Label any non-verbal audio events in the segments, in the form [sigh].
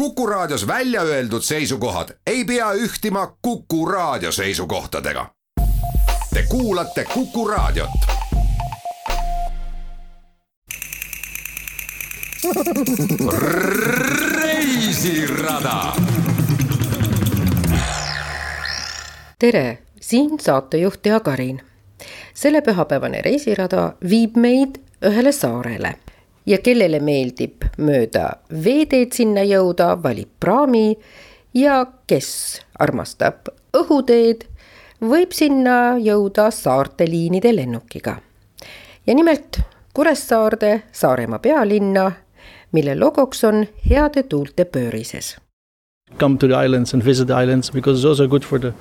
Kuku Raadios välja öeldud seisukohad ei pea ühtima Kuku Raadio seisukohtadega. Te kuulate Kuku Raadiot. reisirada. tere, siin saatejuht Tea Karin. selle pühapäevane reisirada viib meid ühele saarele ja kellele meeldib mööda veeteed sinna jõuda, valib praami. Ja kes armastab õhuteed, võib sinna jõuda saarte liinide lennukiga. ja nimelt Kuressaarde, Saaremaa pealinna, mille logoks on heade tuulte pöörises. Come to the islands and visit the islands because it's also good for the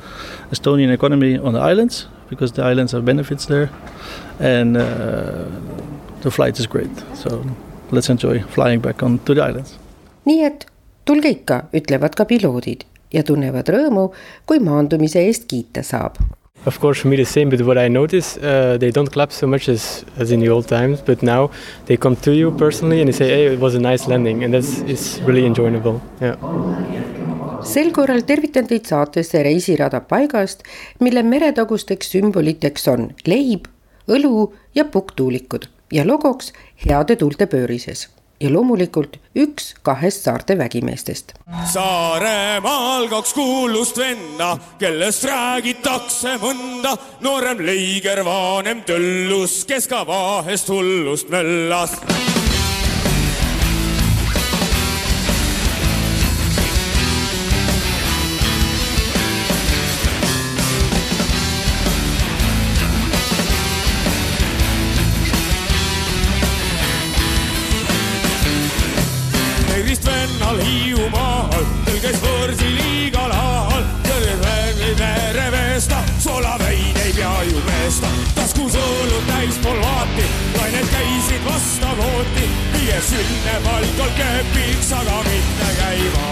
Estonian economy on the islands because the islands have benefits there. And uh, the flight is great. So let's enjoy flying back on to the islands. nii et tulge ikka, ütlevad ka piloodid ja tunnevad rõõmu, kui maandumise eest kiita saab. Of course, for me the same, but what I notice, uh, they don't clap so much as, as in the old times, but now they come to you personally and they say, hey, it was a nice landing and that's is really enjoyable, yeah. sel korral tervitan teid saatesse Reisirada paigast, mille meretagusteks sümboliteks on leib, õlu ja pukktuulikud ja logoks heade tuulte pöörises ja loomulikult üks kahest saarte vägimeestest. Saaremaal kaks kuulust venna, kellest räägitakse mõnda, noorem leiger, vanem töllus, kes ka vahest hullust möllas viies sünne palkol kepiks, aga mitte käima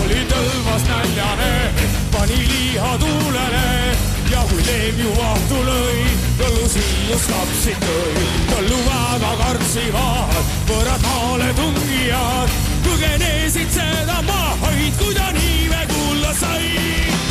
oli tõlvas näljane, pani liha tuulele ja kui leeb ju vahtu lõi, põllu siius kapsid tõi. Kartsivad, võõrad maale tungijad, põgenesid seda mahaid, kui ta niime kuulda sai.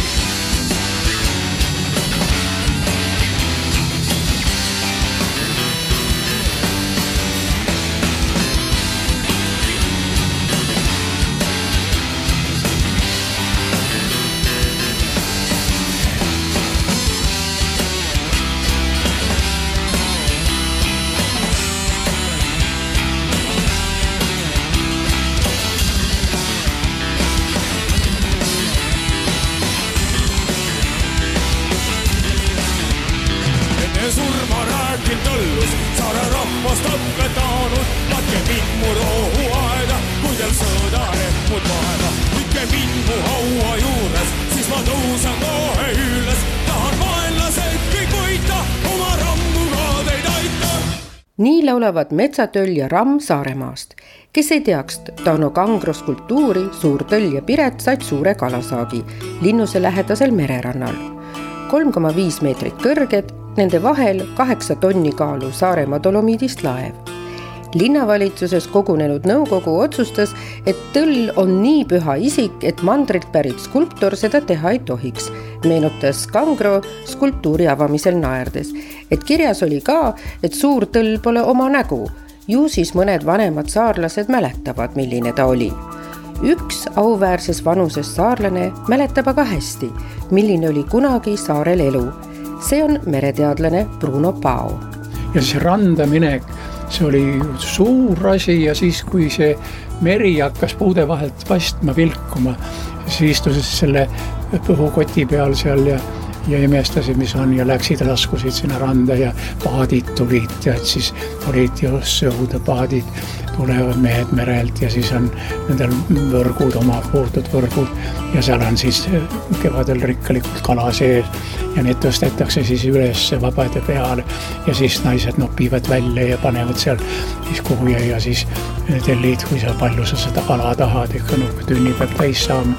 Laulavad Metsatöll ja Ramm Saaremaast. kes ei teaks Tauno Kangro skulptuuri Suur töll ja Piret said suure kalasaagi linnuse lähedasel mererannal. kolm koma viis meetrit kõrged, nende vahel kaheksa tonni kaalu Saaremaa dolomiidist laev. linnavalitsuses kogunenud nõukogu otsustas, et tõll on nii püha isik, et mandrilt pärit skulptor seda teha ei tohiks, meenutas Kangro skulptuuri avamisel naerdes, et kirjas oli ka, et suur tõll pole oma nägu ju siis mõned vanemad saarlased mäletavad, milline ta oli. üks auväärses vanuses saarlane mäletab aga hästi, milline oli kunagi saarel elu. see on mereteadlane Bruno Pao. ja see randa minek, see oli suur asi ja siis, kui see meri hakkas puude vahelt paistma, vilkuma, siis istusid selle põhukoti peal seal ja ja imestasid, mis on ja läksid, laskusid sinna randa ja paadid tulid, tead siis olid just õudepaadid, tulevad mehed merelt ja siis on nendel võrgud, oma puutud võrgud ja seal on siis kevadel rikkalikult kala sees ja need tõstetakse siis üles vabade peale ja siis naised nopivad välja ja panevad seal siis kuhu ja, ja siis tellid, kui sa palju sa seda kala tahad, ikka noh, tünni peab täis saama.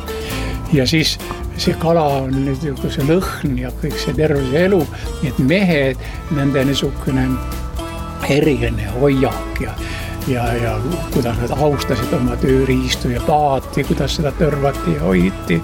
ja siis see kala on niisugune lõhn ja kõik see terve see elu, nii et mehed, nende niisugune eriline hoiak ja ja, ja kuidas nad austasid oma tööriistu ja paati, kuidas seda tõrvati ja hoiti.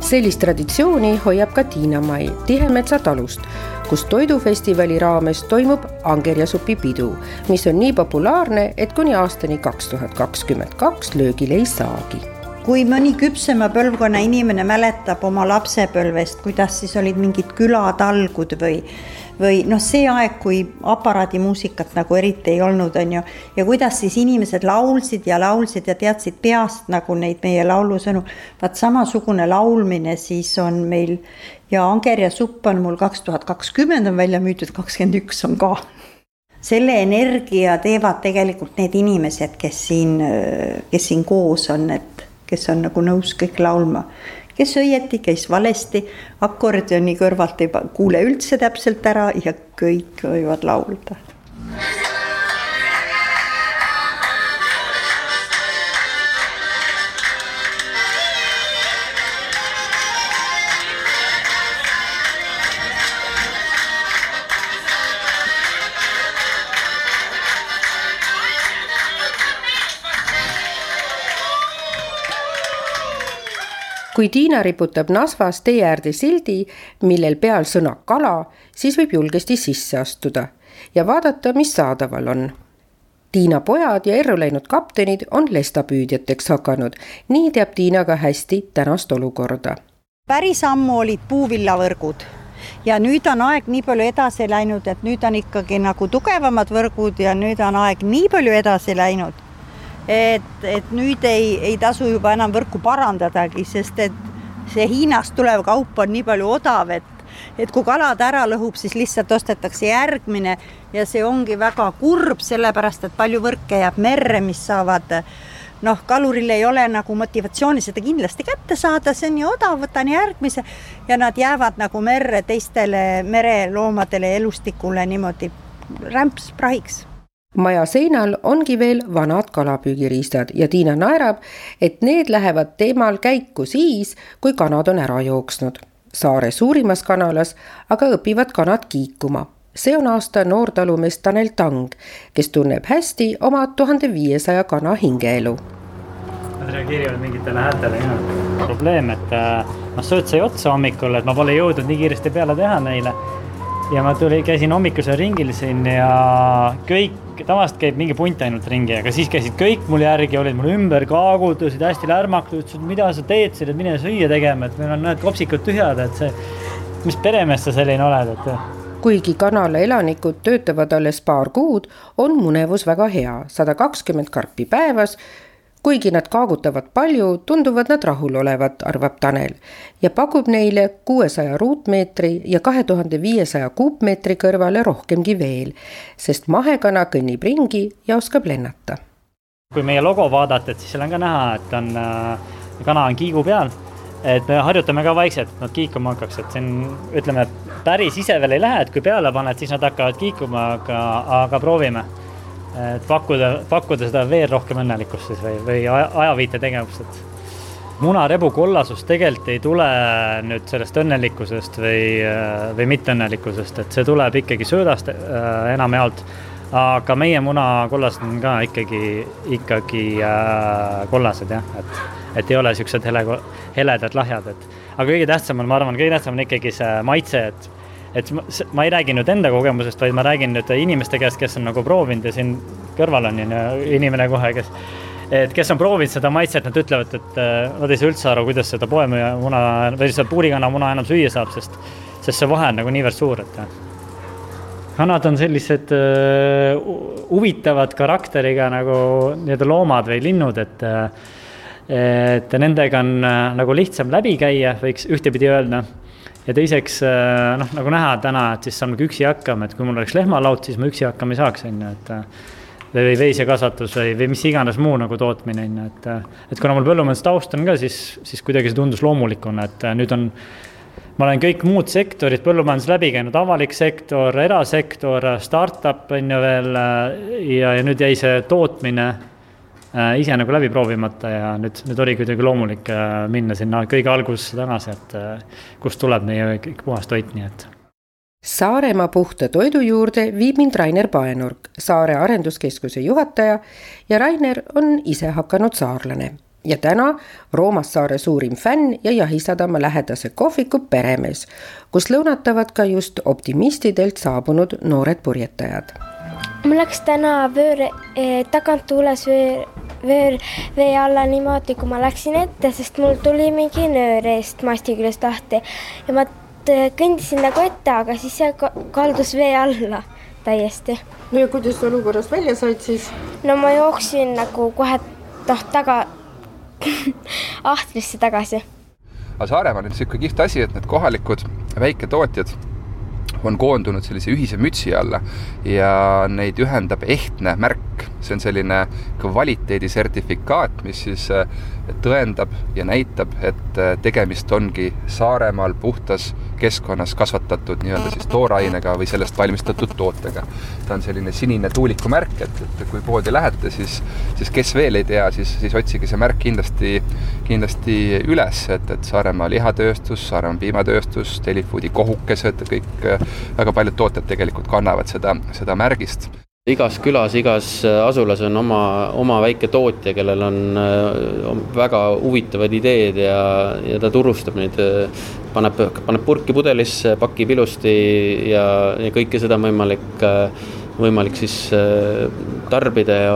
sellist traditsiooni hoiab ka Tiina-Mai Tihemetsa talust, kus toidufestivali raames toimub angerjasupi pidu, mis on nii populaarne, et kuni aastani kaks tuhat kakskümmend kaks löögile ei saagi kui mõni küpsema põlvkonna inimene mäletab oma lapsepõlvest, kuidas siis olid mingid külatalgud või, või noh, see aeg, kui aparaadimuusikat nagu eriti ei olnud, on ju, ja kuidas siis inimesed laulsid ja laulsid ja teadsid peast nagu neid meie laulusõnu. vaat samasugune laulmine siis on meil ja Anger ja supp on mul kaks tuhat kakskümmend on välja müüdud, kakskümmend üks on ka selle energia teevad tegelikult need inimesed, kes siin, kes siin koos on, et kes on nagu nõus kõik laulma. kes õieti, kes valesti, akordioni kõrvalt ei kuule üldse täpselt ära ja kõik võivad laulda kui Tiina riputab Nasvas tee äärde sildi, millel peal sõna kala, siis võib julgesti sisse astuda ja vaadata, mis saadaval on. Tiina pojad ja erru läinud kaptenid on lestapüüdjateks hakanud, nii teab Tiina ka hästi tänast olukorda. päris ammu olid puuvillavõrgud ja nüüd on aeg nii palju edasi läinud, et nüüd on ikkagi nagu tugevamad võrgud ja nüüd on aeg nii palju edasi läinud et, et nüüd ei, ei tasu juba enam võrku parandadagi, sest et see Hiinast tulev kaup on nii palju odav, et et kui kalad ära lõhub, siis lihtsalt ostetakse järgmine ja see ongi väga kurb, sellepärast et palju võrke jääb merre, mis saavad noh, kaluril ei ole nagu motivatsiooni seda kindlasti kätte saada, see on nii odav, võtan järgmise ja nad jäävad nagu merre teistele mereloomadele elustikule niimoodi rämps prahiks maja seinal ongi veel vanad kalapüügiriistad ja Tiina naerab, et need lähevad teemal käiku siis, kui kanad on ära jooksnud. saare suurimas kanalas aga õpivad kanad kiikuma. see on aasta noortalumees Tanel Tang, kes tunneb hästi oma tuhande viiesaja kana hingeelu. Nad reageerivad mingitele häältele ka. probleem, et noh, sööt sai otsa hommikul, et ma pole jõudnud nii kiiresti peale teha neile ja ma tuli, käisin hommikusel ringil siin ja kõik, tavaliselt käib mingi punt ainult ringi, aga siis käisid kõik mul järgi, olid mul ümber, kaagutasid hästi lärmakad, ütlesid, mida sa teed siin, et mine süüa tegema, et meil on need kopsikud tühjad, et see, mis peremees sa selline oled, et kuigi kanala elanikud töötavad alles paar kuud, on munevus väga hea, sada kakskümmend karpi päevas kuigi nad kaagutavad palju, tunduvad nad rahul olevat, arvab Tanel ja pakub neile kuuesaja ruutmeetri ja kahe tuhande viiesaja kuupmeetri kõrvale rohkemgi veel, sest mahekana kõnnib ringi ja oskab lennata. kui meie logo vaadata, et siis seal on ka näha, et on äh,, kana on kiigu peal, et me harjutame ka vaikselt, et nad kiikuma hakkaks, et on, ütleme, päris ise veel ei lähe, et kui peale paned, siis nad hakkavad kiikuma, aga, aga proovime et pakkuda, pakkuda seda veel rohkem õnnelikkust siis või, või ajaviite tegevust, et munarebu kollasus tegelikult ei tule nüüd sellest õnnelikkusest või, või mitteõnnelikkusest, et see tuleb ikkagi söödast äh, enamjaolt. aga meie munakollased on ka ikkagi, ikkagi äh, kollased jah, et, et ei ole siuksed hele, heledad lahjad, et aga kõige tähtsam on, ma arvan, kõige tähtsam on ikkagi see maitse, et et ma, ma ei räägi nüüd enda kogemusest, vaid ma räägin nüüd inimeste käest, kes on nagu proovinud ja siin kõrval on inimene kohe, kes et kes on proovinud seda maitset, nad ütlevad, et äh, nad ei saa üldse aru, kuidas seda poemüüja muna või seda puurikana muna enam süüa saab, sest, sest see vahe on nagu niivõrd suur, et kanad on sellised uh, huvitavad karakteriga nagu nii-öelda loomad või linnud, et uh, et nendega on nagu lihtsam läbi käia, võiks ühtepidi öelda ja teiseks noh, nagu näha täna, et siis saan nagu üksi hakkama, et kui mul oleks lehmalaut, siis ma üksi hakkama ei saaks, on ju, et või veisekasvatus või, või mis iganes muu nagu tootmine on ju, et. et kuna mul põllumajandustaust on ka, siis, siis kuidagi see tundus loomulikuna, et nüüd on. ma olen kõik muud sektorid põllumajandus läbi käinud, avalik sektor, erasektor, startup on ju veel ja, ja nüüd jäi see tootmine äh, ise nagu läbi proovimata ja nüüd, nüüd oli kuidagi loomulik äh, minna sinna kõige algusesse tagasi, et äh, kust tuleb meie kõik puhas toit, nii et Saaremaa puhta toidu juurde viib mind Rainer Paenurk, Saare Arenduskeskuse juhataja ja Rainer on ise hakanud saarlane ja täna Roomas saare suurim fänn ja Jahisadama lähedase kohviku peremees, kus lõunatavad ka just optimistidelt saabunud noored purjetajad. Mul läks täna vöör eh, tagant tuules vöör, vöör vee alla niimoodi, kui ma läksin ette, sest mul tuli mingi nöör eest masti küljest lahti ja ma Äh, kõndisin nagu ette, aga siis see kaldus vee alla täiesti. no ja kuidas sa olukorrast välja said siis? no ma jooksin nagu kohe noh, taga [laughs] ahtrisse tagasi. aga Saaremaal on niisugune kihvt asi, et need kohalikud väiketootjad on koondunud sellise ühise mütsi alla ja neid ühendab ehtne märk. see on selline kvaliteedisertifikaat, mis siis äh, tõendab ja näitab, et äh, tegemist ongi Saaremaal puhtas keskkonnas kasvatatud nii-öelda siis toorainega või sellest valmistatud tootega. ta on selline sinine tuuliku märk, et, et kui poodi lähete, siis, siis kes veel ei tea, siis, siis otsige see märk kindlasti, kindlasti üles, et, et Saaremaa lihatööstus, Saaremaa piimatööstus, Delifoodi kohukesed, kõik väga paljud tooted tegelikult kannavad seda, seda märgist igas külas, igas asulas on oma, oma väike tootja, kellel on, on väga huvitavad ideed ja, ja ta turustab neid, paneb, paneb purki pudelisse, pakib ilusti ja, ja kõike seda on võimalik, võimalik siis tarbida ja,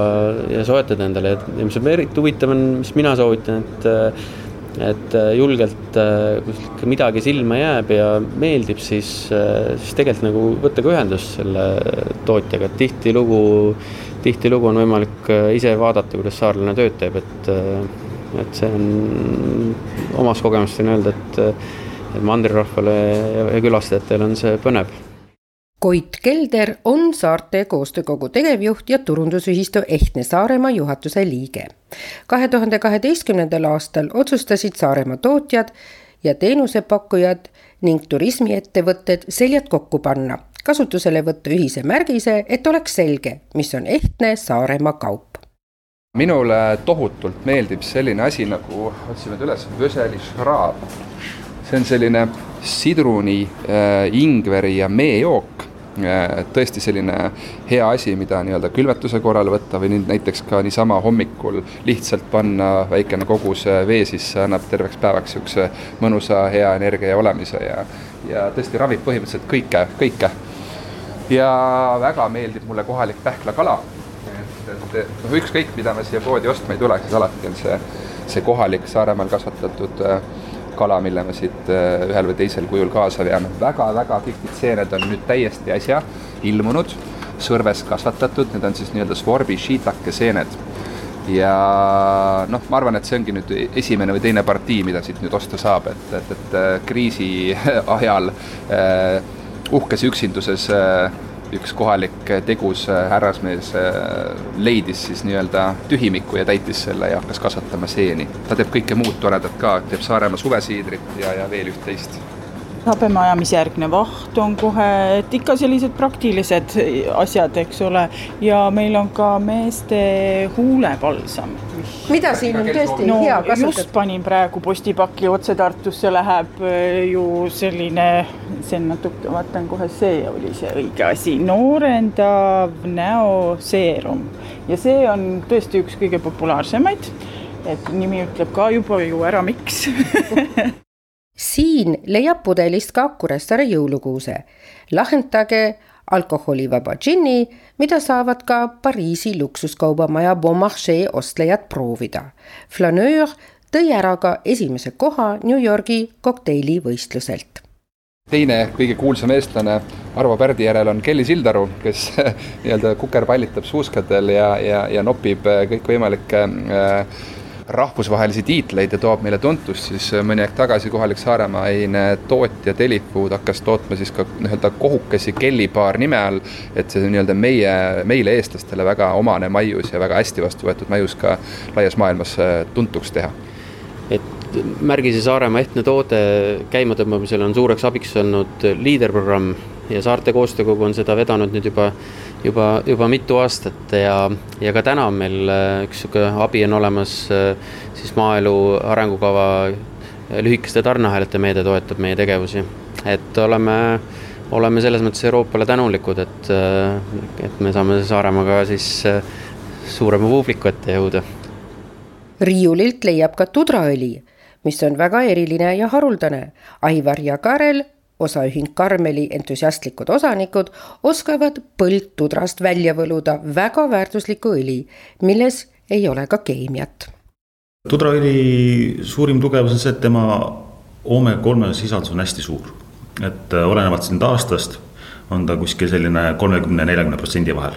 ja soetada endale. Ja mis on eriti huvitav, on, mis mina soovitan, et et äh, julgelt, äh, kui midagi silma jääb ja meeldib, siis, äh, siis tegelikult nagu võtta ka ühendust selle tootjaga, et tihtilugu, tihtilugu on võimalik ise vaadata, kuidas saarlane tööd teeb, et, et see on omast kogemust võin öelda, et mandrirahvale ja külastajatele on see põnev Koit Kelder on saarte koostöökogu tegevjuht ja turundusühistu Ehtne Saaremaa juhatuse liige. kahe tuhande kaheteistkümnendal aastal otsustasid Saaremaa tootjad ja teenusepakkujad ning turismiettevõtted seljad kokku panna, kasutusele võtta ühise märgise, et oleks selge, mis on ehtne Saaremaa kaup minule tohutult meeldib selline asi nagu, otsime ta üles, vöselišraab. see on selline sidruni äh,, ingveri ja meejook tõesti selline hea asi, mida nii-öelda külmetuse korral võtta või nüüd näiteks ka niisama hommikul lihtsalt panna väikene kogus äh, vee sisse, annab terveks päevaks niisuguse mõnusa hea energia olemise ja, ja tõesti ravib põhimõtteliselt kõike, kõike. ja väga meeldib mulle kohalik pähklakala. et, et noh, ükskõik, mida me siia poodi ostma ei tule, siis alati on see, see kohalik Saaremaal kasvatatud äh, kala, mille me siit äh, ühel või teisel kujul kaasa veame väga,. väga-väga kihvtid seened on nüüd täiesti äsja ilmunud, sõrves kasvatatud, need on siis nii-öelda svorbi shiitake seened. ja noh, ma arvan, et see ongi nüüd esimene või teine partii, mida siit nüüd osta saab, et, et, et äh, kriisi [laughs] ajal äh, uhkes üksinduses äh, üks kohalik tegus äh, härrasmees äh, leidis siis nii-öelda tühimiku ja täitis selle ja hakkas kasvatama seeni. ta teeb kõike muud toredat ka, teeb Saaremaa suvesiidrit ja, ja veel üht-teist habemajamisjärgne vaht on kohe, et ikka sellised praktilised asjad, eks ole, ja meil on ka meeste huulepalsam. mida siin on tõesti no, hea kasutada? just panin praegu postipaki otse Tartusse läheb äh, ju selline, see on natuke, vaatan kohe, see oli see õige asi, noorendav näoseerum. Ja see on tõesti üks kõige populaarsemaid. Et nimi ütleb ka juba ju ära, miks [laughs] siin leiab pudelist ka Kuressaare jõulukuuse. lahendage alkoholivaba džinni, mida saavad ka Pariisi luksuskaubamaja Bon Marché ostlejad proovida. Flaneur tõi ära ka esimese koha New Yorgi kokteilivõistluselt teine kõige kuulsam eestlane Arvo Pärdi järel on Kelly Sildaru, kes [laughs] nii-öelda kukerpallitab suuskadel ja, ja, ja nopib kõikvõimalikke äh, rahvusvahelisi tiitleid ja toob meile tuntust, siis mõni aeg tagasi kohalik Saaremaine tootja Delifood hakkas tootma siis ka nii-öelda kohukesi kellipaar nime all, et see nii-öelda meie, meile, eestlastele väga omane maius ja väga hästi vastu võetud maius ka laias maailmas tuntuks teha. et märgise Saaremaa ehtne toode käimatõmbamisel on suureks abiks olnud liiderprogramm ja Saarte Koostöökogu on seda vedanud nüüd juba juba, juba mitu aastat ja, ja ka täna on meil äh, üks sihuke abi on olemas, äh, siis maaelu arengukava lühikeste tarneahelate meede toetab meie tegevusi. et oleme, oleme selles mõttes Euroopale tänulikud, et, äh, et me saame Saaremaaga siis suurema publiku ette jõuda. riiulilt leiab ka tudraõli, mis on väga eriline ja haruldane. Aivar ja Karel osaühing Karmeli entusiastlikud osanikud oskavad põldtudrast välja võluda väga väärtuslikku õli, milles ei ole ka keemiat. tudraõli suurim tugevus on see, et tema oomega kolme sisaldus on hästi suur. et äh, olenevalt sind aastast on ta kuskil selline kolmekümne, neljakümne protsendi vahel.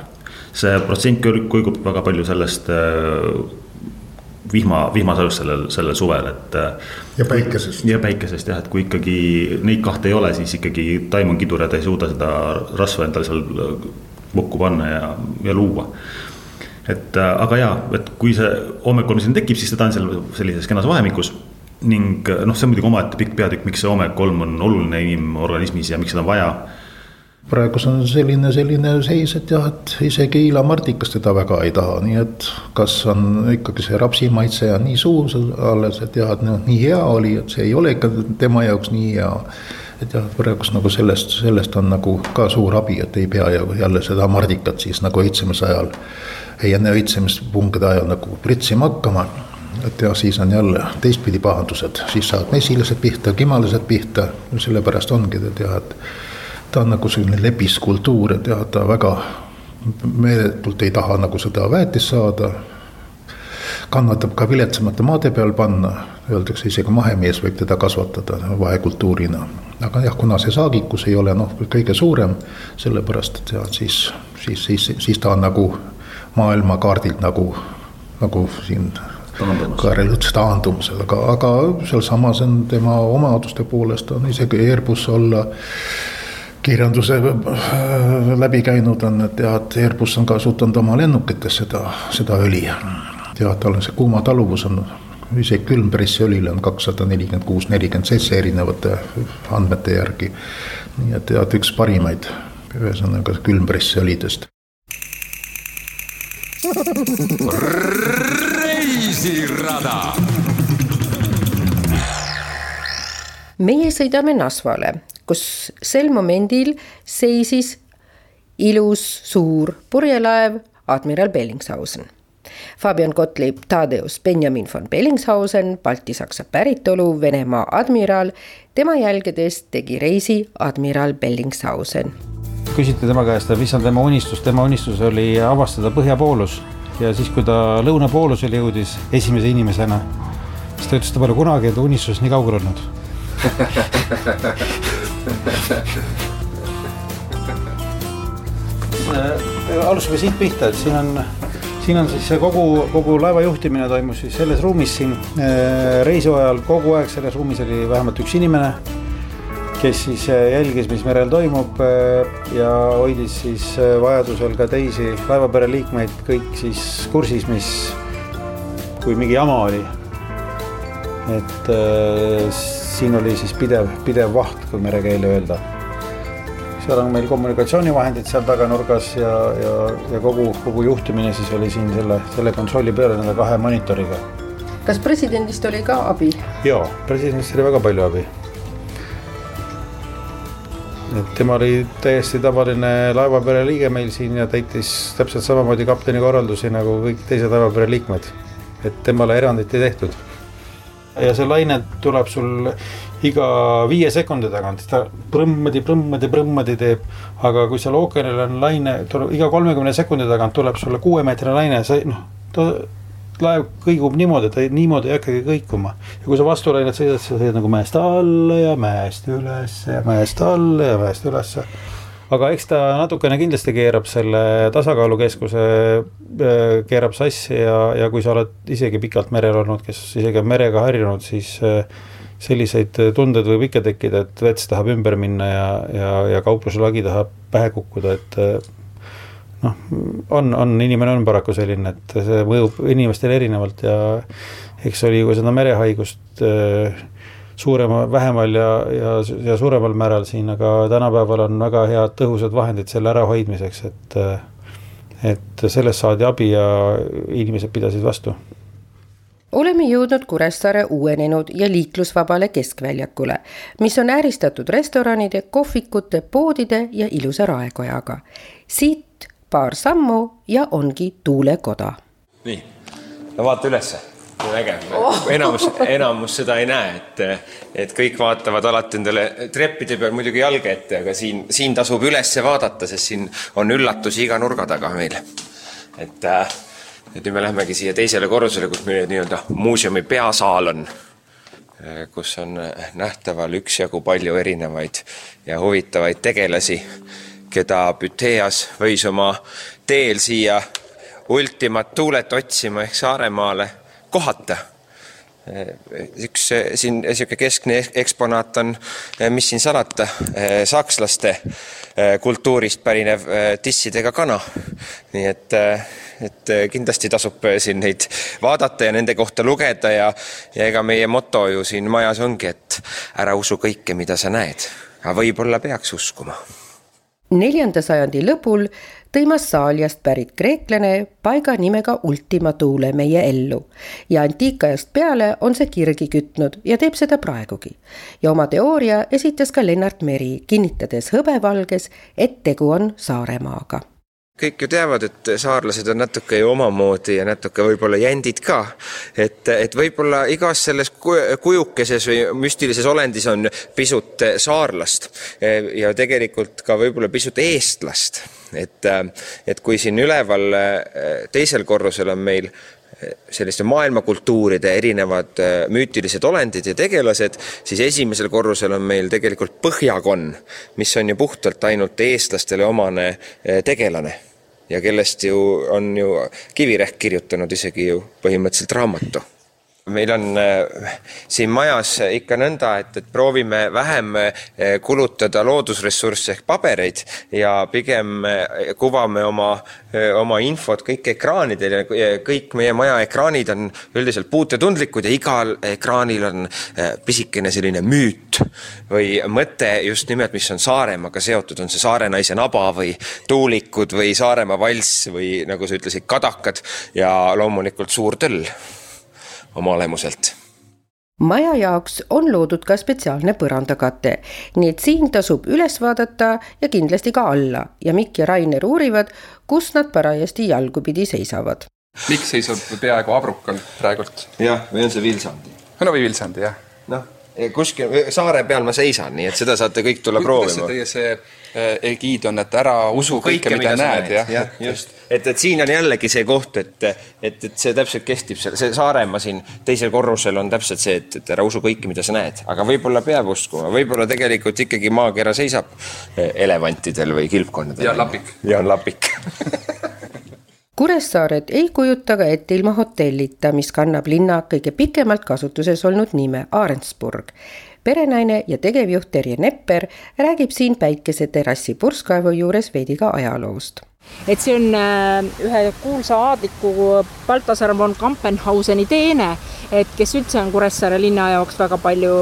see protsent kõigub väga palju sellest äh, vihma, vihmasajust sellel, sellel suvel, et. ja päikesest. ja päikesest jah, et kui ikkagi neid kahte ei ole, siis ikkagi taim on kidur ja ta ei suuda seda rasva endale seal lukku panna ja, ja luua. et aga jaa, et kui see omega-kolm siin tekib, siis teda on seal sellises kenas vahemikus ning noh, see on muidugi omaette pikk peatükk, miks see omega-kolm on oluline inimorganismis ja miks seda on vaja praegu on selline, selline seis, et jah, et isegi Iila Mardikas teda väga ei taha, nii et kas on ikkagi see rapsi maitse on nii suus alles, et jah, et noh, nii hea oli, et see ei ole ikka tema jaoks nii hea. et jah, praegust nagu sellest, sellest on nagu ka suur abi, et ei pea jälle seda mardikat siis nagu õitsemise ajal, enne õitsemispungide ajal nagu pritsima hakkama. Et ja siis on jälle teistpidi pahandused, siis saavad mesilased pihta, kimalised pihta, sellepärast ongi, et jah, et ta on nagu selline lepiskultuur, et jah, ta väga meeletult ei taha nagu seda väetist saada. kannatab ka viletsamate maade peal panna, öeldakse isegi mahemees võib teda kasvatada vahekultuurina. aga jah, kuna see saagikus ei ole noh, kõige suurem, sellepärast et jah, siis, siis, siis, siis ta on nagu maailmakaardilt nagu, nagu siin Kaarel ütles taandumisel, aga, aga sealsamas on tema omaduste poolest on isegi Airbus olla kirjanduse äh, läbi käinud on, et jah, et Airbus on kasutanud oma lennukites seda, seda õli. ja tal on see kuumataluvus on isegi külmpressi õlile on kakssada nelikümmend kuus, nelikümmend seitse erinevate andmete järgi. nii et jah, et üks parimaid, ühesõnaga külmpressi õlidest. reisirada meie sõidame Nasvale kus sel momendil seisis ilus suur purjelaev admiral Bellingshausen. Fabian Gottlieb Tadeusz Benjamin von Bellingshausen, baltisaksa päritolu Venemaa admiral, tema jälgedes tegi reisi admiral Bellingshausen. küsiti tema käest, mis on tema unistus, tema unistus oli avastada põhjapoolus ja siis, kui ta lõunapoolusele jõudis esimese inimesena, siis ta ütles, et ta pole kunagi enda unistusest nii kaugel olnud [laughs] alustame siit pihta, et siin on, siin on siis see kogu, kogu laeva juhtimine toimus siis selles ruumis siin äh, reisi ajal kogu aeg selles ruumis oli vähemalt üks inimene. kes siis äh, jälgis, mis merel toimub ja hoidis siis vajadusel ka teisi laevapere liikmeid kõik siis kursis, mis, kui mingi jama oli. Et siin oli siis pidev, pidev vaht, kui merekeeli öelda seal on meil kommunikatsioonivahendid seal taganurgas ja, ja, ja kogu, kogu juhtimine siis oli siin selle, selle kontrolli peale nende kahe monitoriga. kas presidendist oli ka abi? jaa, presidendist oli väga palju abi. et tema oli täiesti tavaline laevapere liige meil siin ja täitis täpselt samamoodi kapteni korraldusi nagu kõik teised laevapere liikmed. et temale erandit ei tehtud. Ja see laine tuleb sul iga viie sekundi tagant ta prõmmadi, prõmmadi, prõmmadi teeb. aga kui seal ookeanil on laine, iga kolmekümne sekundi tagant tuleb sulle kuuemeetrine laine, sa noh, ta laev kõigub niimoodi, ta niimoodi ei hakkagi kõikuma. ja kui sa vastulainet sõidad, sa sõidad nagu mäest alla ja mäest ülesse ja mäest alla ja mäest ülesse. Aga eks ta natukene kindlasti keerab selle tasakaalukeskuse, äh, keerab sassi ja, ja kui sa oled isegi pikalt merel olnud, kes isegi on merega harjunud, siis äh, selliseid tundeid võib ikka tekkida, et vets tahab ümber minna ja, ja, ja kaupluselagi tahab pähe kukkuda, et äh, noh, on, on, inimene on paraku selline, et see mõjub inimestele erinevalt ja eks oli ju seda merehaigust äh, suurema, vähemal ja, ja, ja suuremal määral siin, aga tänapäeval on väga head tõhusad vahendid selle ärahoidmiseks, et et sellest saadi abi ja inimesed pidasid vastu oleme jõudnud Kuressaare uuenenud ja liiklusvabale keskväljakule, mis on ääristatud restoranide, kohvikute, poodide ja ilusa raekojaga. siit paar sammu ja ongi tuulekoda. nii, vaata ülesse vägev oh., enamus, enamus seda ei näe, et, et kõik vaatavad alati endale treppide peal muidugi jalge ette, aga siin, siin tasub üles vaadata, sest siin on üllatusi iga nurga taga meil. et, et nüüd me lähemegi siia teisele korrusele, kus meie nii-öelda muuseumi peasaal on, kus on nähtaval üksjagu palju erinevaid ja huvitavaid tegelasi, keda Büteas võis oma teel siia ultimat tuulet otsima ehk Saaremaale kohata. üks siin niisugune keskne eksponaat on, mis siin salata, sakslaste kultuurist pärinev tissidega kana. nii et, et kindlasti tasub siin neid vaadata ja nende kohta lugeda ja, ja ega meie moto ju siin majas ongi, et ära usu kõike, mida sa näed, aga võib-olla peaks uskuma neljanda sajandi lõpul tõi Massaaliast pärit kreeklane paiga nimega Ultima Thule meie ellu ja antiikajast peale on see kirgi kütnud ja teeb seda praegugi. ja oma teooria esitas ka Lennart Meri, kinnitades hõbevalges, et tegu on Saaremaaga kõik ju teavad, et saarlased on natuke ju omamoodi ja natuke võib-olla jändid ka. et, et võib-olla igas selles kujukeses või müstilises olendis on pisut saarlast ja tegelikult ka võib-olla pisut eestlast. et, et kui siin üleval teisel korrusel on meil selliste maailmakultuuride erinevad müütilised olendid ja tegelased, siis esimesel korrusel on meil tegelikult põhjakonn, mis on ju puhtalt ainult eestlastele omane tegelane. Ja kellest ju on ju Kivirähk kirjutanud isegi ju põhimõtteliselt raamatu meil on äh, siin majas ikka nõnda, et, et proovime vähem äh, kulutada loodusressursse ehk pabereid ja pigem äh, kuvame oma, oma infot kõik ekraanidel ja kõik meie maja ekraanid on üldiselt puutetundlikud ja igal ekraanil on pisikene selline müüt või mõte just nimelt, mis on Saaremaaga seotud, on see Saare naise naba või tuulikud või Saaremaa valss või nagu sa ütlesid, kadakad ja loomulikult suur töll oma olemuselt maja jaoks on loodud ka spetsiaalne põrandakate, nii et siin tasub üles vaadata ja kindlasti ka alla ja Mikk ja Rainer uurivad, kus nad parajasti jalgupidi seisavad. Mikk seisab peaaegu abrukal praegult. jah, või on see Vilsandi? no või Vilsandi, jah. noh, kuskil saare peal ma seisan, nii et seda saate kõik tulla proovima. teie see Eh, egiid on, et ära usu kõike, kõike, mida, mida näed, jah ja,. just, et, et siin on jällegi see koht, et, et, et see täpselt kehtib, see, see Saaremaa siin teisel korrusel on täpselt see, et, et ära usu kõike, mida sa näed, aga võib-olla peab uskuma, võib-olla tegelikult ikkagi maakera seisab eh, elevantidel või kilpkonnadel. ja on lapik. ja on lapik [laughs] Kuressaaret ei kujuta ka ette ilma hotellita, mis kannab linna kõige pikemalt kasutuses olnud nime Arendsburg. Perenaine ja tegevjuht Terje Nepper räägib siin päikeseterrassi purskkaevu juures veidi ka ajaloost et see on äh, ühe kuulsa aadliku Baltasar von Kampenhauseni teene, et kes üldse on Kuressaare linna jaoks väga palju,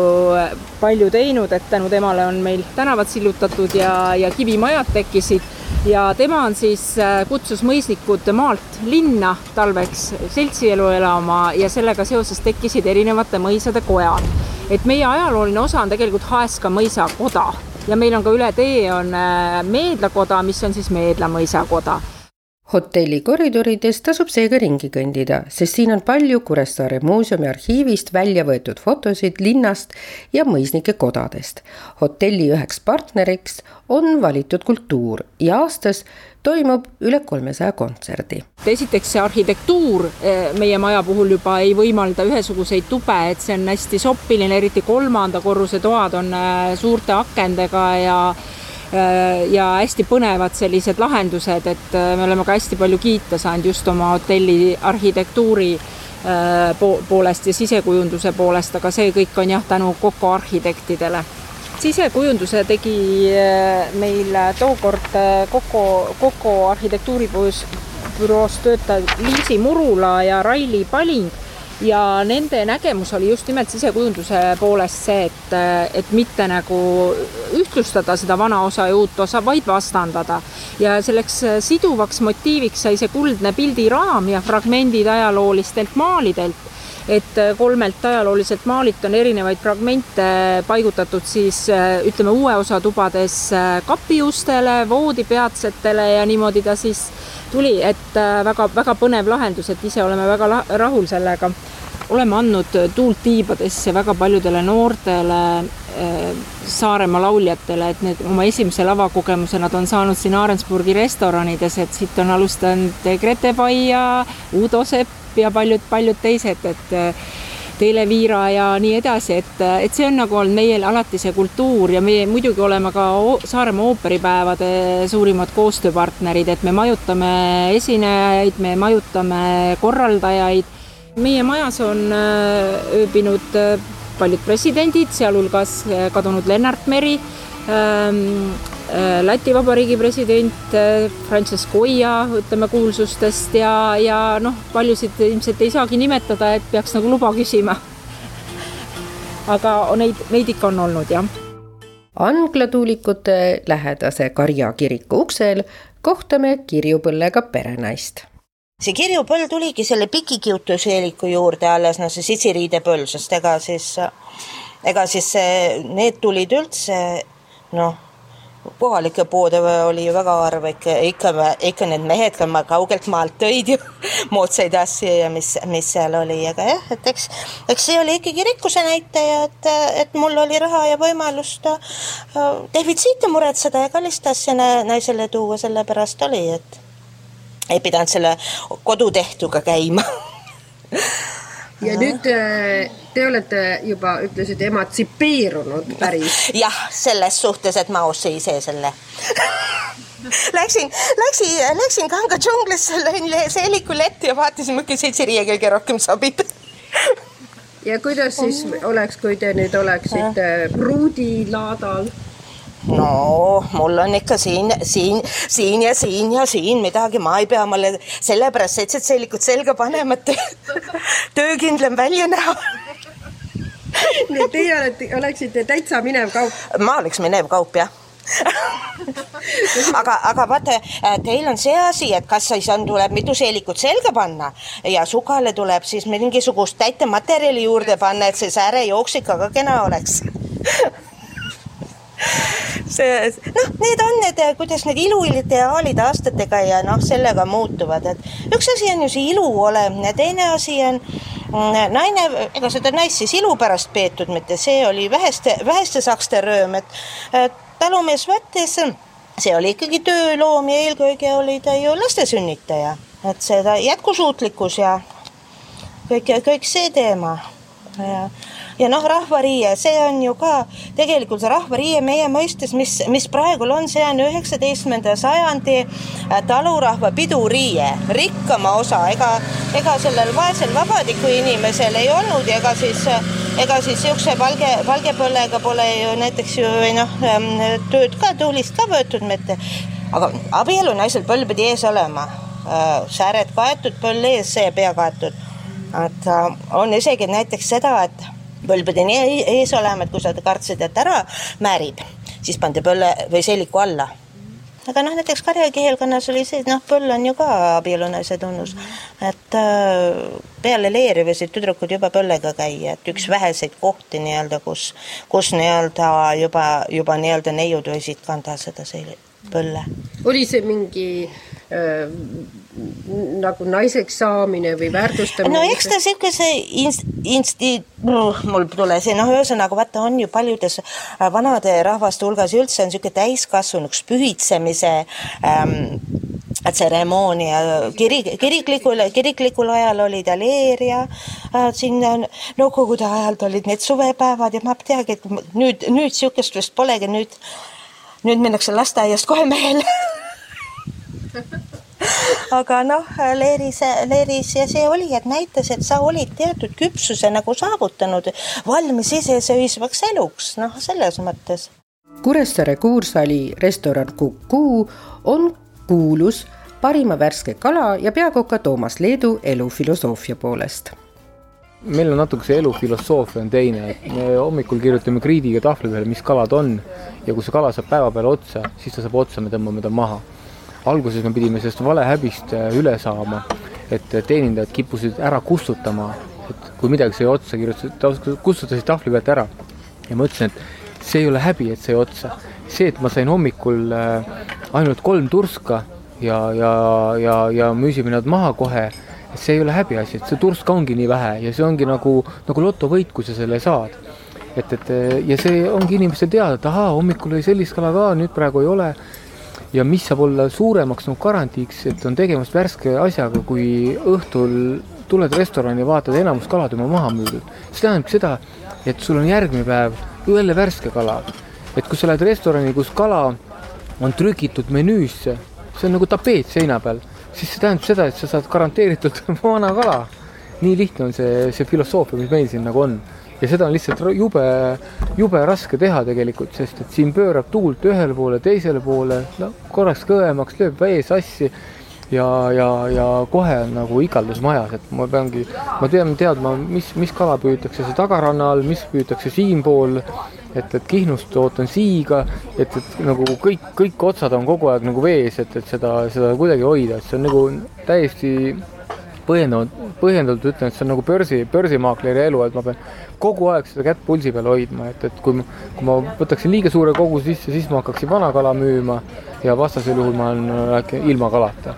palju teinud, et tänu temale on meil tänavad sillutatud ja, ja kivimajad tekkisid. Ja tema on siis, äh, kutsus mõisnikud maalt linna talveks seltsielu elama ja sellega seoses tekkisid erinevate mõisade kojad. Et meie ajalooline osa on tegelikult Haeska mõisakoda ja meil on ka üle tee on äh, Meedla koda, mis on siis Meedla mõisakoda hotelli koridorides tasub seega ringi kõndida, sest siin on palju Kuressaare muuseumi arhiivist välja võetud fotosid linnast ja mõisnike kodadest. hotelli üheks partneriks on valitud kultuur ja aastas toimub üle kolmesaja kontserdi. esiteks see arhitektuur eh, meie maja puhul juba ei võimalda ühesuguseid tube, et see on hästi soppiline, eriti kolmanda korruse toad on eh, suurte akendega ja ja hästi põnevad sellised lahendused, et me oleme ka hästi palju kiita saanud just oma hotelli arhitektuuri poolest ja sisekujunduse poolest, aga see kõik on jah, tänu Koko arhitektidele sisekujunduse tegi meil tookord Koko, Koko arhitektuuribüroos büroos töötav Liisi Murula ja Raili Paling ja nende nägemus oli just nimelt sisekujunduse poolest see, et, et mitte nagu ühtlustada seda vana osa ja uut osa, vaid vastandada. ja selleks siduvaks motiiviks sai see kuldne pildiraam ja fragmendid ajaloolistelt maalidelt et kolmelt ajalooliselt maalilt on erinevaid fragmente paigutatud siis ütleme, uue osa tubades kapiustele, voodipeatsetele ja niimoodi ta siis tuli, et väga-väga põnev lahendus, et ise oleme väga rahul sellega oleme andnud tuult tiibadesse väga paljudele noortele äh, Saaremaa lauljatele, et need oma esimese lavakogemuse nad on saanud siin Aarensburgi restoranides, et siit on alustanud Grete Pai ja Udo Sepp ja paljud-paljud teised, et äh, Teele Viira ja nii edasi, et, et see on nagu olnud meie alati see kultuur ja meie muidugi oleme ka Saaremaa ooperipäevade suurimad koostööpartnerid, et me majutame esinejaid, me majutame korraldajaid meie majas on äh, ööbinud äh, paljud presidendid, sealhulgas äh, kadunud Lennart Meri, ähm, Läti Vabariigi president Frances Koia, ütleme kuulsustest ja, ja noh, paljusid ilmselt ei saagi nimetada, et peaks nagu luba küsima. aga neid, neid ikka on olnud, jah. anglatuulikute lähedase Karja kiriku uksel kohtame kirjupõllega perenaist see kirjupõld tuligi selle pikikiutuseeliku juurde alles, no see sitsiriidepõld, sest ega siis, ega siis need tulid üldse noh, kohalike poode oli ju väga harv ikka, ikka, ikka need mehed ka kaugelt maalt tõid ju [laughs] moodsaid asju ja mis, mis seal oli, aga jah, et eks, eks see oli ikkagi rikkuse näitaja, et, et mul oli raha ja võimalust äh, defitsiite muretseda ja kallist asja naisele tuua, sellepärast oli, et ei pidanud selle kodutehtuga käima. Ja nüüd äh, te olete juba, ütlesite, emantsipeerunud päris. jah, selles suhtes, et ma ostsin ise selle. Läksin, läksin, läksin kanga džunglisse, lõin seeliku letti ja vaatasin, milline seitsiriie kõige rohkem sobib. Ja kuidas siis oleks, kui te nüüd oleksite pruudilaadal? No mul on ikka siin, siin, siin ja siin ja siin midagi, ma ei pea mulle sellepärast seitset sellikut selga panema, et [laughs] töökindlam välja näha. Nii et teie olete, oleksite täitsa minev kaup? ma oleks minev kaup, jah. Aga, aga vaata, teil on see asi, et kas siis on, tuleb mitu seelikut selga panna ja sugale tuleb siis mingisugust täitematerjali juurde panna, et see säärejooksik ka kena oleks see, noh, need on need, kuidas need iluideaalid aastatega ja noh, sellega muutuvad, et üks asi on ju see ilu olemine, teine asi on mm, naine, ega seda naist siis ilu pärast peetud, mitte. See oli väheste, väheste sakste rööm, et talumees võttis, see oli ikkagi tööloom ja eelkõige oli ta ju laste sünnitaja, et seda jätkusuutlikkus ja kõik, kõik see teema. Ja ja noh, rahvariie, see on ju ka tegelikult rahvariie meie mõistes, mis, mis praegu on, see on üheksateistkümnenda sajandi äh, talurahva piduriie, rikkama osa, ega, ega sellel vaesel vabadiku inimesel ei olnud ja ega siis, ega siis niisuguse valge, valgepõllega pole ju näiteks ju noh, ähm, tööd ka, tuulist ka võetud mitte. aga abielu naisel põld pidi ees olema, äh, sääred kaetud, põld ees, see pea kaetud. Et on isegi näiteks seda, et põlvede nii ees olema, et kui sa kartsid, et ära määrib, siis pandi põlle või seeliku alla aga noh, näiteks Karja kihelkonnas oli see, et noh, põll on ju ka abielunaise tunnus. et äh, peale leeri võisid tüdrukud juba põllega käia, et üks väheseid kohti nii-öelda, kus, kus nii-öelda juba, juba nii-öelda neiud võisid kanda seda põlle. oli see mingi äh, nagu naiseks saamine või väärtustamine? no eks ta niisuguse inst-, insti-, mul pole see, noh, ühesõnaga vaata, on ju paljudes äh, vanade rahvaste hulgas üldse on niisugune täiskasvanuks pühitsemise ähm, tseremoonia kirik, kiriklikul, kiriklikul ajal oli ta leeria äh,, siin nõukogude ajal olid need suvepäevad ja ma teagi, et nüüd, nüüd niisugust vist polegi, nüüd nüüd minnakse lasteaiast kohe mehele [laughs] aga noh, Leeris, Leeris ja see oli, et näitas, et sa olid teatud küpsuse nagu saavutanud, valmis iseseisvaks eluks, noh, selles mõttes. Kuressaare Kuursaali restoran Kuku on kuulus parima värske kala ja peakoka Toomas Leedu elufilosoofia poolest meil on natuke see elufilosoofia on teine, et me hommikul kirjutame kriidiga tahvli peale, mis kalad on ja kui see kala saab päeva peale otsa, siis ta saab otsa, me tõmbame ta maha. Alguses me pidime sellest valehäbist äh, üle saama, et teenindajad kippusid ära kustutama, et kui midagi sai otsa, kirjutasid, kustutasid tahvli pealt ära. ja ma ütlesin, et see ei ole häbi, et sai otsa. see, et ma sain hommikul äh, ainult kolm turska ja, ja, ja, ja müüsime nad maha kohe see ei ole häbiasi, et see turska ongi nii vähe ja see ongi nagu, nagu lotovõit, kui sa selle saad. et, et ja see ongi inimestel teada, et ahaa, hommikul oli sellist kala ka, nüüd praegu ei ole. Ja mis saab olla suuremaks nagu garantiiks, et on tegemist värske asjaga, kui õhtul tuled restorani ja vaatad, enamus kalad on maha müüdud. see tähendab seda, et sul on järgmine päev jälle värske kala. et kui sa lähed restorani, kus kala on trükitud menüüsse, see on nagu tapeet seina peal siis see tähendab seda, et sa saad garanteeritult [laughs] vana kala. nii lihtne on see, see filosoofia, mis meil siin nagu on. Ja seda on lihtsalt jube, jube raske teha tegelikult, sest et siin pöörab tuult ühele poole, teisele poole, no korraks kõvemaks, lööb vee sassi ja, ja, ja kohe on nagu ikaldus majas, et ma peangi, ma pean teadma, mis, mis kala püütakse see tagaranna all, mis püütakse siinpool et, et Kihnust ootan siiga, et, et nagu kõik, kõik otsad on kogu aeg nagu vees, et, et seda, seda kuidagi hoida, et see on nagu täiesti põhjendamatult, põhjendatult ütlen, et see on nagu börsi, börsimaakleri elu, et ma pean kogu aeg seda kätt pulsi peal hoidma, et, et kui, kui ma võtaksin liiga suure koguse sisse, siis ma hakkaksin vana kala müüma ja vastasel juhul ma olen ilma kalata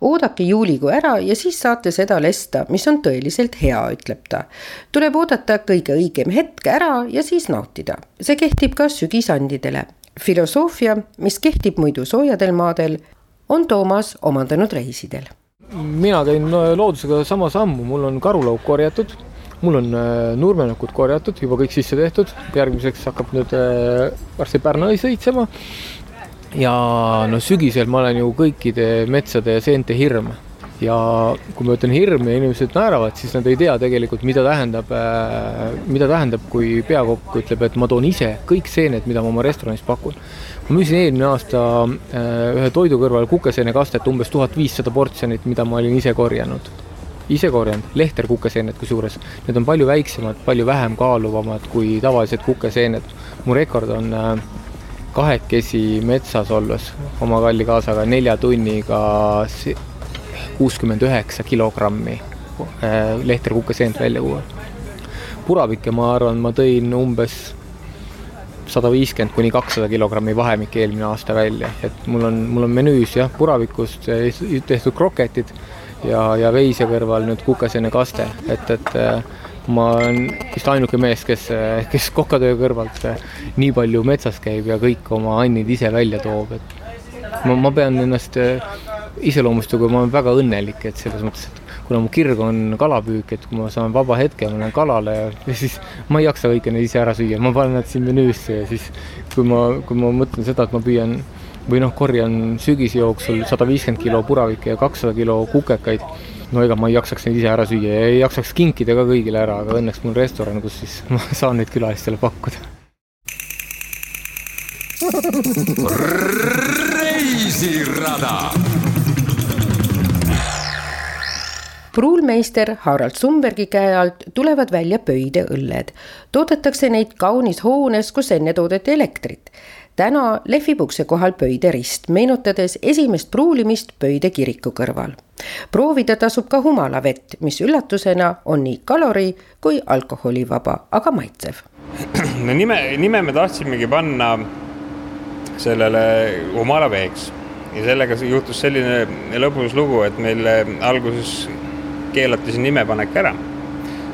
oodake juulikuu ära ja siis saate seda lesta, mis on tõeliselt hea, ütleb ta. tuleb oodata kõige õigem hetk ära ja siis nautida. see kehtib ka sügisandidele. filosoofia, mis kehtib muidu soojadel maadel, on Toomas omandanud reisidel. Mina käin loodusega sama sammu, mul on karulauk korjatud mul on äh, nurmenukud korjatud, juba kõik sisse tehtud, järgmiseks hakkab nüüd äh, varsti Pärnu sõitsema. Ja no sügisel ma olen ju kõikide metsade ja seente hirm ja kui ma ütlen hirm ja inimesed naeravad, siis nad ei tea tegelikult, mida tähendab, äh, mida tähendab, kui peakokk ütleb, et ma toon ise kõik seened, mida ma oma restoranis pakun. ma müüsin eelmine aasta äh, ühe toidu kõrval kukeseenekastet umbes tuhat viissada portsjonit, mida ma olin ise korjanud. ise korjanud, lehter kukeseened kusjuures. Need on palju väiksemad, palju vähem kaaluvamad kui tavalised kukeseened. mu rekord on äh, kahekesi metsas olles oma kalli kaasaga nelja tunniga kuuskümmend üheksa kilogrammi äh, lehter kukeseent välja tuua. puravikke, ma arvan, ma tõin umbes sada viiskümmend kuni kakssada kilogrammi vahemik eelmine aasta välja, et mul on, mul on menüüs jah, puravikust tehtud kroketid ja, ja veise kõrval nüüd kukeseene kaste, et, et äh, ma olen vist ainuke mees, kes, kes kokatöö kõrvalt nii palju metsas käib ja kõik oma annid ise välja toob, et ma, ma pean ennast iseloomustada, kui ma olen väga õnnelik, et selles mõttes, et kuna mu kirg on kalapüük, et kui ma saan vaba hetke, ma lähen kalale ja siis ma ei jaksa kõike neid ise ära süüa, ma panen nad siin menüüsse ja siis kui ma, kui ma mõtlen seda, et ma püüan või noh, korjan sügise jooksul sada viiskümmend kilo puravikke ja kakssada kilo kukekaid no ega ma ei jaksaks neid ise ära süüa ja ei jaksaks kinkida ka kõigile ära, aga õnneks mul restoran, kus siis [laughs] ma saan neid külalistele pakkuda. [laughs] reisirada pruulmeister Harald Sumbergi käe alt tulevad välja pöideõlled. toodetakse neid kaunis hoones, kus enne toodeti elektrit täna lehvib ukse kohal Pöide rist, meenutades esimest pruulimist Pöide kiriku kõrval. proovida tasub ka humalavett, mis üllatusena on nii kalori kui alkoholivaba, aga maitsev. [clears throat] no nime, nime me tahtsimegi panna sellele humalaveeks ja sellega juhtus selline lõbus lugu, et meil alguses keelati see nimepanek ära.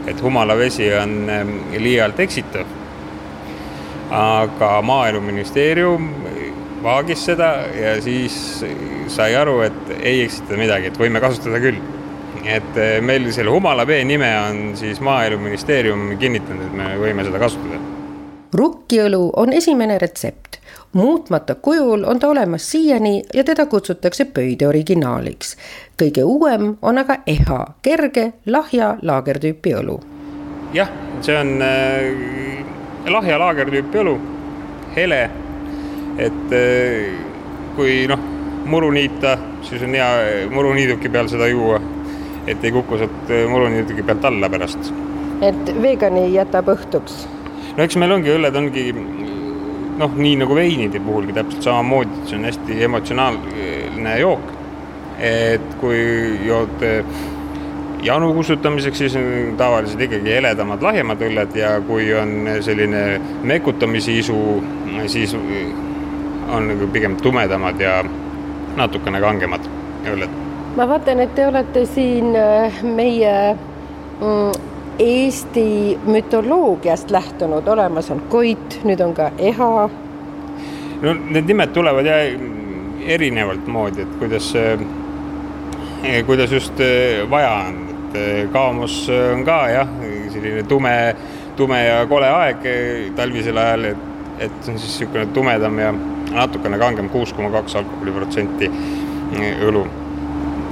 et humalavesi on liialt eksitav aga Maaeluministeerium vaagis seda ja siis sai aru, et ei eksita midagi, et võime kasutada küll. et eh, meil selle Humala vee nime on siis Maaeluministeerium kinnitanud, et me võime seda kasutada. rukkiõlu on esimene retsept. Muutmata kujul on ta olemas siiani ja teda kutsutakse pöide originaaliks. kõige uuem on aga EHA, kerge lahja laagertüüpi õlu. jah, see on äh, lahja laagertüüpi õlu, hele, et äh, kui noh, muru niita, siis on hea muruniiduki peal seda juua, et ei kuku sealt äh, muruniiduki pealt alla pärast. et veegani jätab õhtuks? no eks meil ongi õlled ongi noh, nii nagu veinide puhulgi täpselt samamoodi, see on hästi emotsionaalne jook. et kui jood janu kustutamiseks, siis on tavaliselt ikkagi heledamad, lahjemad õlled ja kui on selline mekutamise isu, siis on nagu pigem tumedamad ja natukene kangemad õlled. ma vaatan, et te olete siin äh, meie mm, Eesti mütoloogiast lähtunud, olemas on Koit, nüüd on ka Eha. no need nimed tulevad jah erinevalt moodi, et kuidas, eh, kuidas just eh, vaja on, et eh, Kaamos on ka jah, selline tume, tume ja kole aeg talvisel ajal, et, et see on siis niisugune tumedam ja natukene kangem, kuus koma kaks alkoholiprotsenti õlu.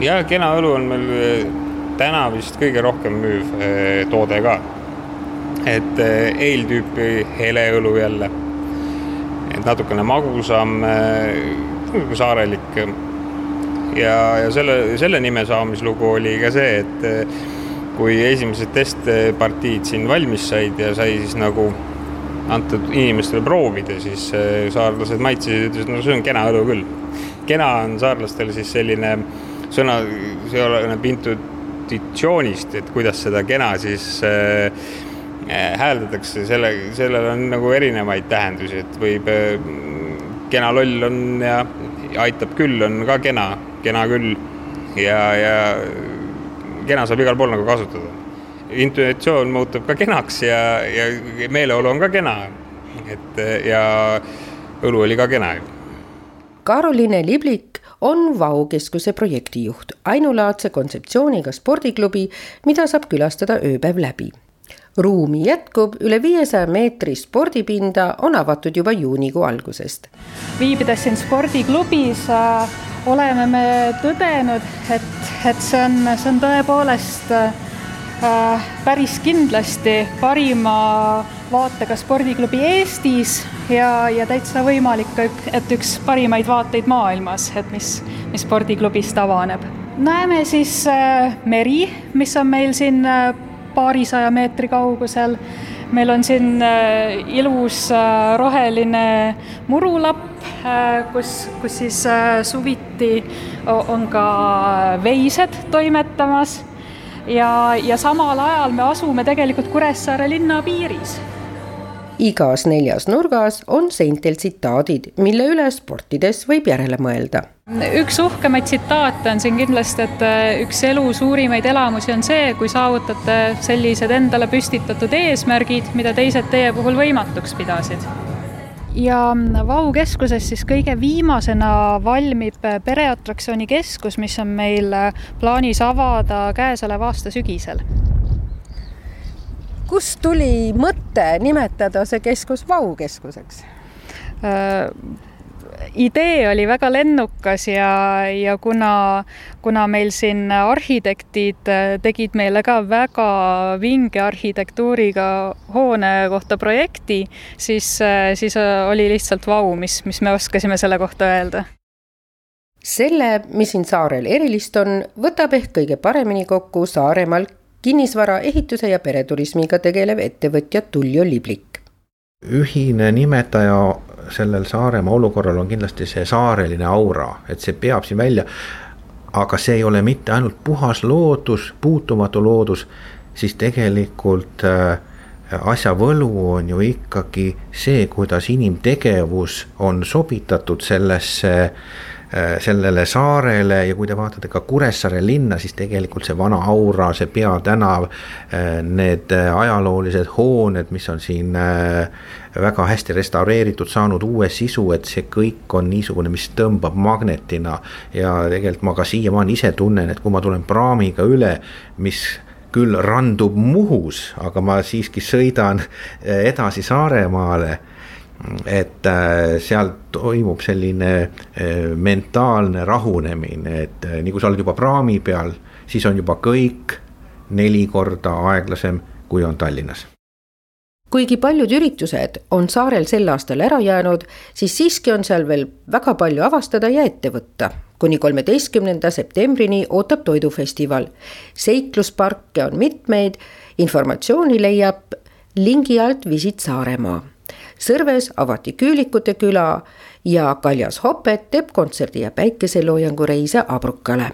ja kena õlu on meil täna vist kõige rohkem müüv eh, toode ka. et eeltüüpi eh, heleõlu jälle, et natukene magusam, eh, saarelik. ja, ja selle, selle nime saamislugu oli ka see, et kui esimesed testpartiid siin valmis said ja sai siis nagu antud inimestele proovida, siis saarlased maitsesid, ütlesid, no see on kena õlu küll. kena on saarlastel siis selline sõna, see oleneb intu-, intuitsioonist, et kuidas seda kena siis äh, äh, hääldatakse, selle, sellel on nagu erinevaid tähendusi, et võib äh,, kena loll on ja, ja aitab küll, on ka kena, kena küll ja, ja kena saab igal pool nagu kasutada. intuitsioon muutub ka kenaks ja, ja meeleolu on ka kena. et ja õlu oli ka kena ju. Karoline Liblik on Vau keskuse projektijuht, ainulaadse kontseptsiooniga spordiklubi, mida saab külastada ööpäev läbi. ruumi jätkub, üle viiesaja meetri spordipinda on avatud juba juunikuu algusest. viibides siin spordiklubis äh, oleme me tõdenud, et, et see on, see on tõepoolest äh, päris kindlasti parima vaatega spordiklubi Eestis ja, ja täitsa võimalik et üks parimaid vaateid maailmas, et mis, mis spordiklubist avaneb. näeme siis äh, meri, mis on meil siin äh, paarisaja meetri kaugusel. meil on siin äh, ilus äh, roheline murulapp äh,, kus, kus siis äh, suviti on ka veised toimetamas ja, ja samal ajal me asume tegelikult Kuressaare linna piiris igas neljas nurgas on seintel tsitaadid, mille üle sportides võib järele mõelda. üks uhkemaid tsitaate on siin kindlasti, et äh, üks elu suurimaid elamusi on see, kui saavutate sellised endale püstitatud eesmärgid, mida teised teie puhul võimatuks pidasid ja Vau keskuses siis kõige viimasena valmib pereatraktsiooni keskus, mis on meil plaanis avada käesoleva aasta sügisel kust tuli mõte nimetada see keskus Vau keskuseks äh,? Idee oli väga lennukas ja, ja kuna, kuna meil siin arhitektid äh, tegid meile ka väga vinge arhitektuuriga hoone kohta projekti, siis, äh, siis äh, oli lihtsalt vau, mis, mis me oskasime selle kohta öelda selle, mis siin saarel erilist on, võtab ehk kõige paremini kokku Saaremaal kinnisvara, ehituse ja pereturismiga tegelev ettevõtja Tullio Liblik. Ühine nimetaja sellel Saaremaa olukorral on kindlasti see saareline aura, et see peab siin välja. aga see ei ole mitte ainult puhas loodus, puutumatu loodus, siis tegelikult äh, asja võlu on ju ikkagi see, kuidas inimtegevus on sobitatud sellesse äh, sellele saarele ja kui te vaatate ka Kuressaare linna, siis tegelikult see vana aura, see peatänav, äh, need äh, ajaloolised hooned, mis on siin väga hästi restaureeritud, saanud uue sisu, et see kõik on niisugune, mis tõmbab magnetina. ja tegelikult ma ka siiamaani ise tunnen, et kui ma tulen praamiga üle, mis küll randub Muhus, aga ma siiski sõidan edasi Saaremaale et äh, seal toimub selline äh, mentaalne rahunemine, et äh, nii kui sa oled juba praami peal, siis on juba kõik neli korda aeglasem, kui on Tallinnas kuigi paljud üritused on saarel sel aastal ära jäänud, siis siiski on seal veel väga palju avastada ja ette võtta. kuni kolmeteistkümnenda septembrini ootab toidufestival. seiklusparke on mitmeid, informatsiooni leiab lingi alt Visit Saaremaa Sõrves avati Küülikute küla ja Kaljas Hopet teeb kontserdi ja päikeseloojangu reise Abrukale.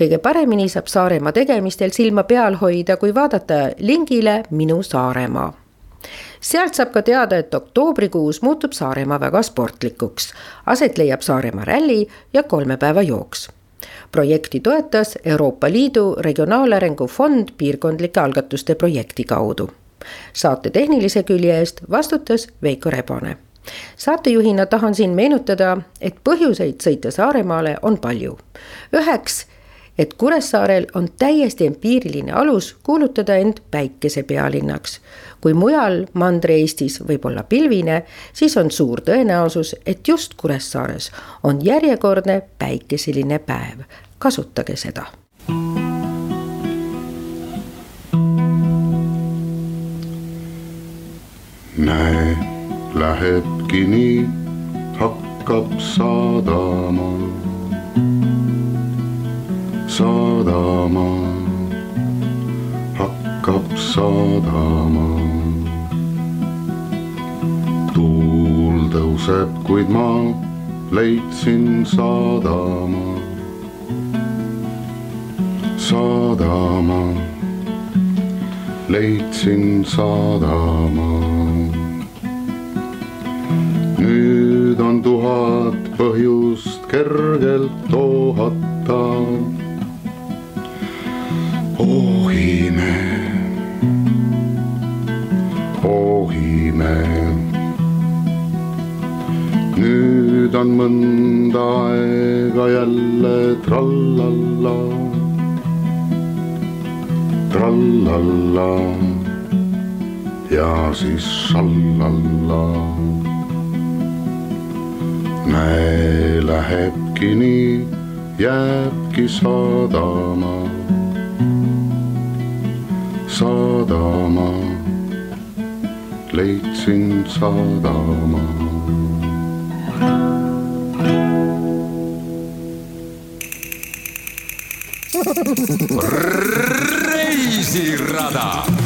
kõige paremini saab Saaremaa tegemistel silma peal hoida, kui vaadata lingile Minu Saaremaa sealt saab ka teada, et oktoobrikuus muutub Saaremaa väga sportlikuks. aset leiab Saaremaa ralli ja kolme päeva jooks. projekti toetas Euroopa Liidu Regionaalarengu Fond piirkondlike algatuste projekti kaudu saate tehnilise külje eest vastutas Veiko Rebane. saatejuhina tahan siin meenutada, et põhjuseid sõita Saaremaale on palju. üheks, et Kuressaarel on täiesti empiiriline alus kuulutada end päikesepealinnaks. kui mujal Mandri-Eestis võib olla pilvine, siis on suur tõenäosus, et just Kuressaares on järjekordne päikeseline päev. kasutage seda näe, lähebki nii, hakkab saadama, saadama, hakkab saadama. tuul tõuseb, kuid ma leidsin saadama, saadama leidsin sadama. Nüüd on tuhat põhjust kergelt toohata. ohime, ohime. nüüd on mõnda aega jälle trallalla trallalla ja siis šallalla. Mäe lähebki nii, jääbki sadama, sadama, leidsin sadama reisirada